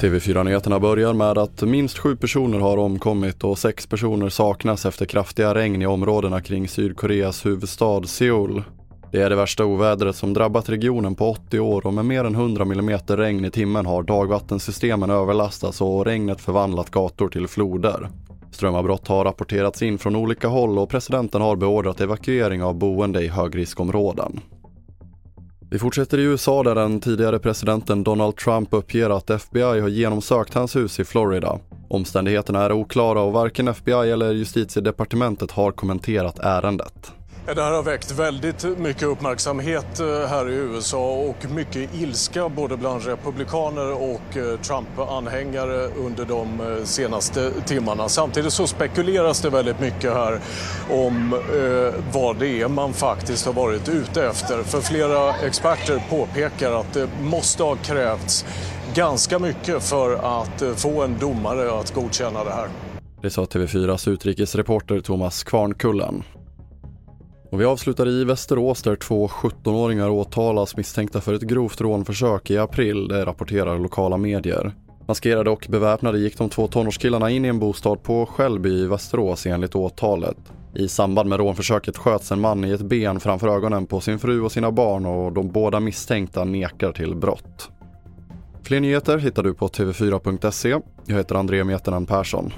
TV4-nyheterna börjar med att minst sju personer har omkommit och sex personer saknas efter kraftiga regn i områdena kring Sydkoreas huvudstad Seoul. Det är det värsta ovädret som drabbat regionen på 80 år och med mer än 100 mm regn i timmen har dagvattensystemen överlastats och regnet förvandlat gator till floder. Strömavbrott har rapporterats in från olika håll och presidenten har beordrat evakuering av boende i högriskområden. Vi fortsätter i USA där den tidigare presidenten Donald Trump uppger att FBI har genomsökt hans hus i Florida. Omständigheterna är oklara och varken FBI eller justitiedepartementet har kommenterat ärendet. Det här har väckt väldigt mycket uppmärksamhet eh, här i USA och mycket ilska både bland republikaner och eh, Trump-anhängare under de eh, senaste timmarna. Samtidigt så spekuleras det väldigt mycket här om eh, vad det är man faktiskt har varit ute efter. För flera experter påpekar att det måste ha krävts ganska mycket för att få en domare att godkänna det här. Det sa TV4s utrikesreporter Thomas Kvarnkullen. Och vi avslutar i Västerås där två 17-åringar åtalas misstänkta för ett grovt rånförsök i april, det rapporterar lokala medier. Maskerade och beväpnade gick de två tonårskillarna in i en bostad på Skällby i Västerås enligt åtalet. I samband med rånförsöket sköts en man i ett ben framför ögonen på sin fru och sina barn och de båda misstänkta nekar till brott. Fler nyheter hittar du på tv4.se. Jag heter André Metenen Persson.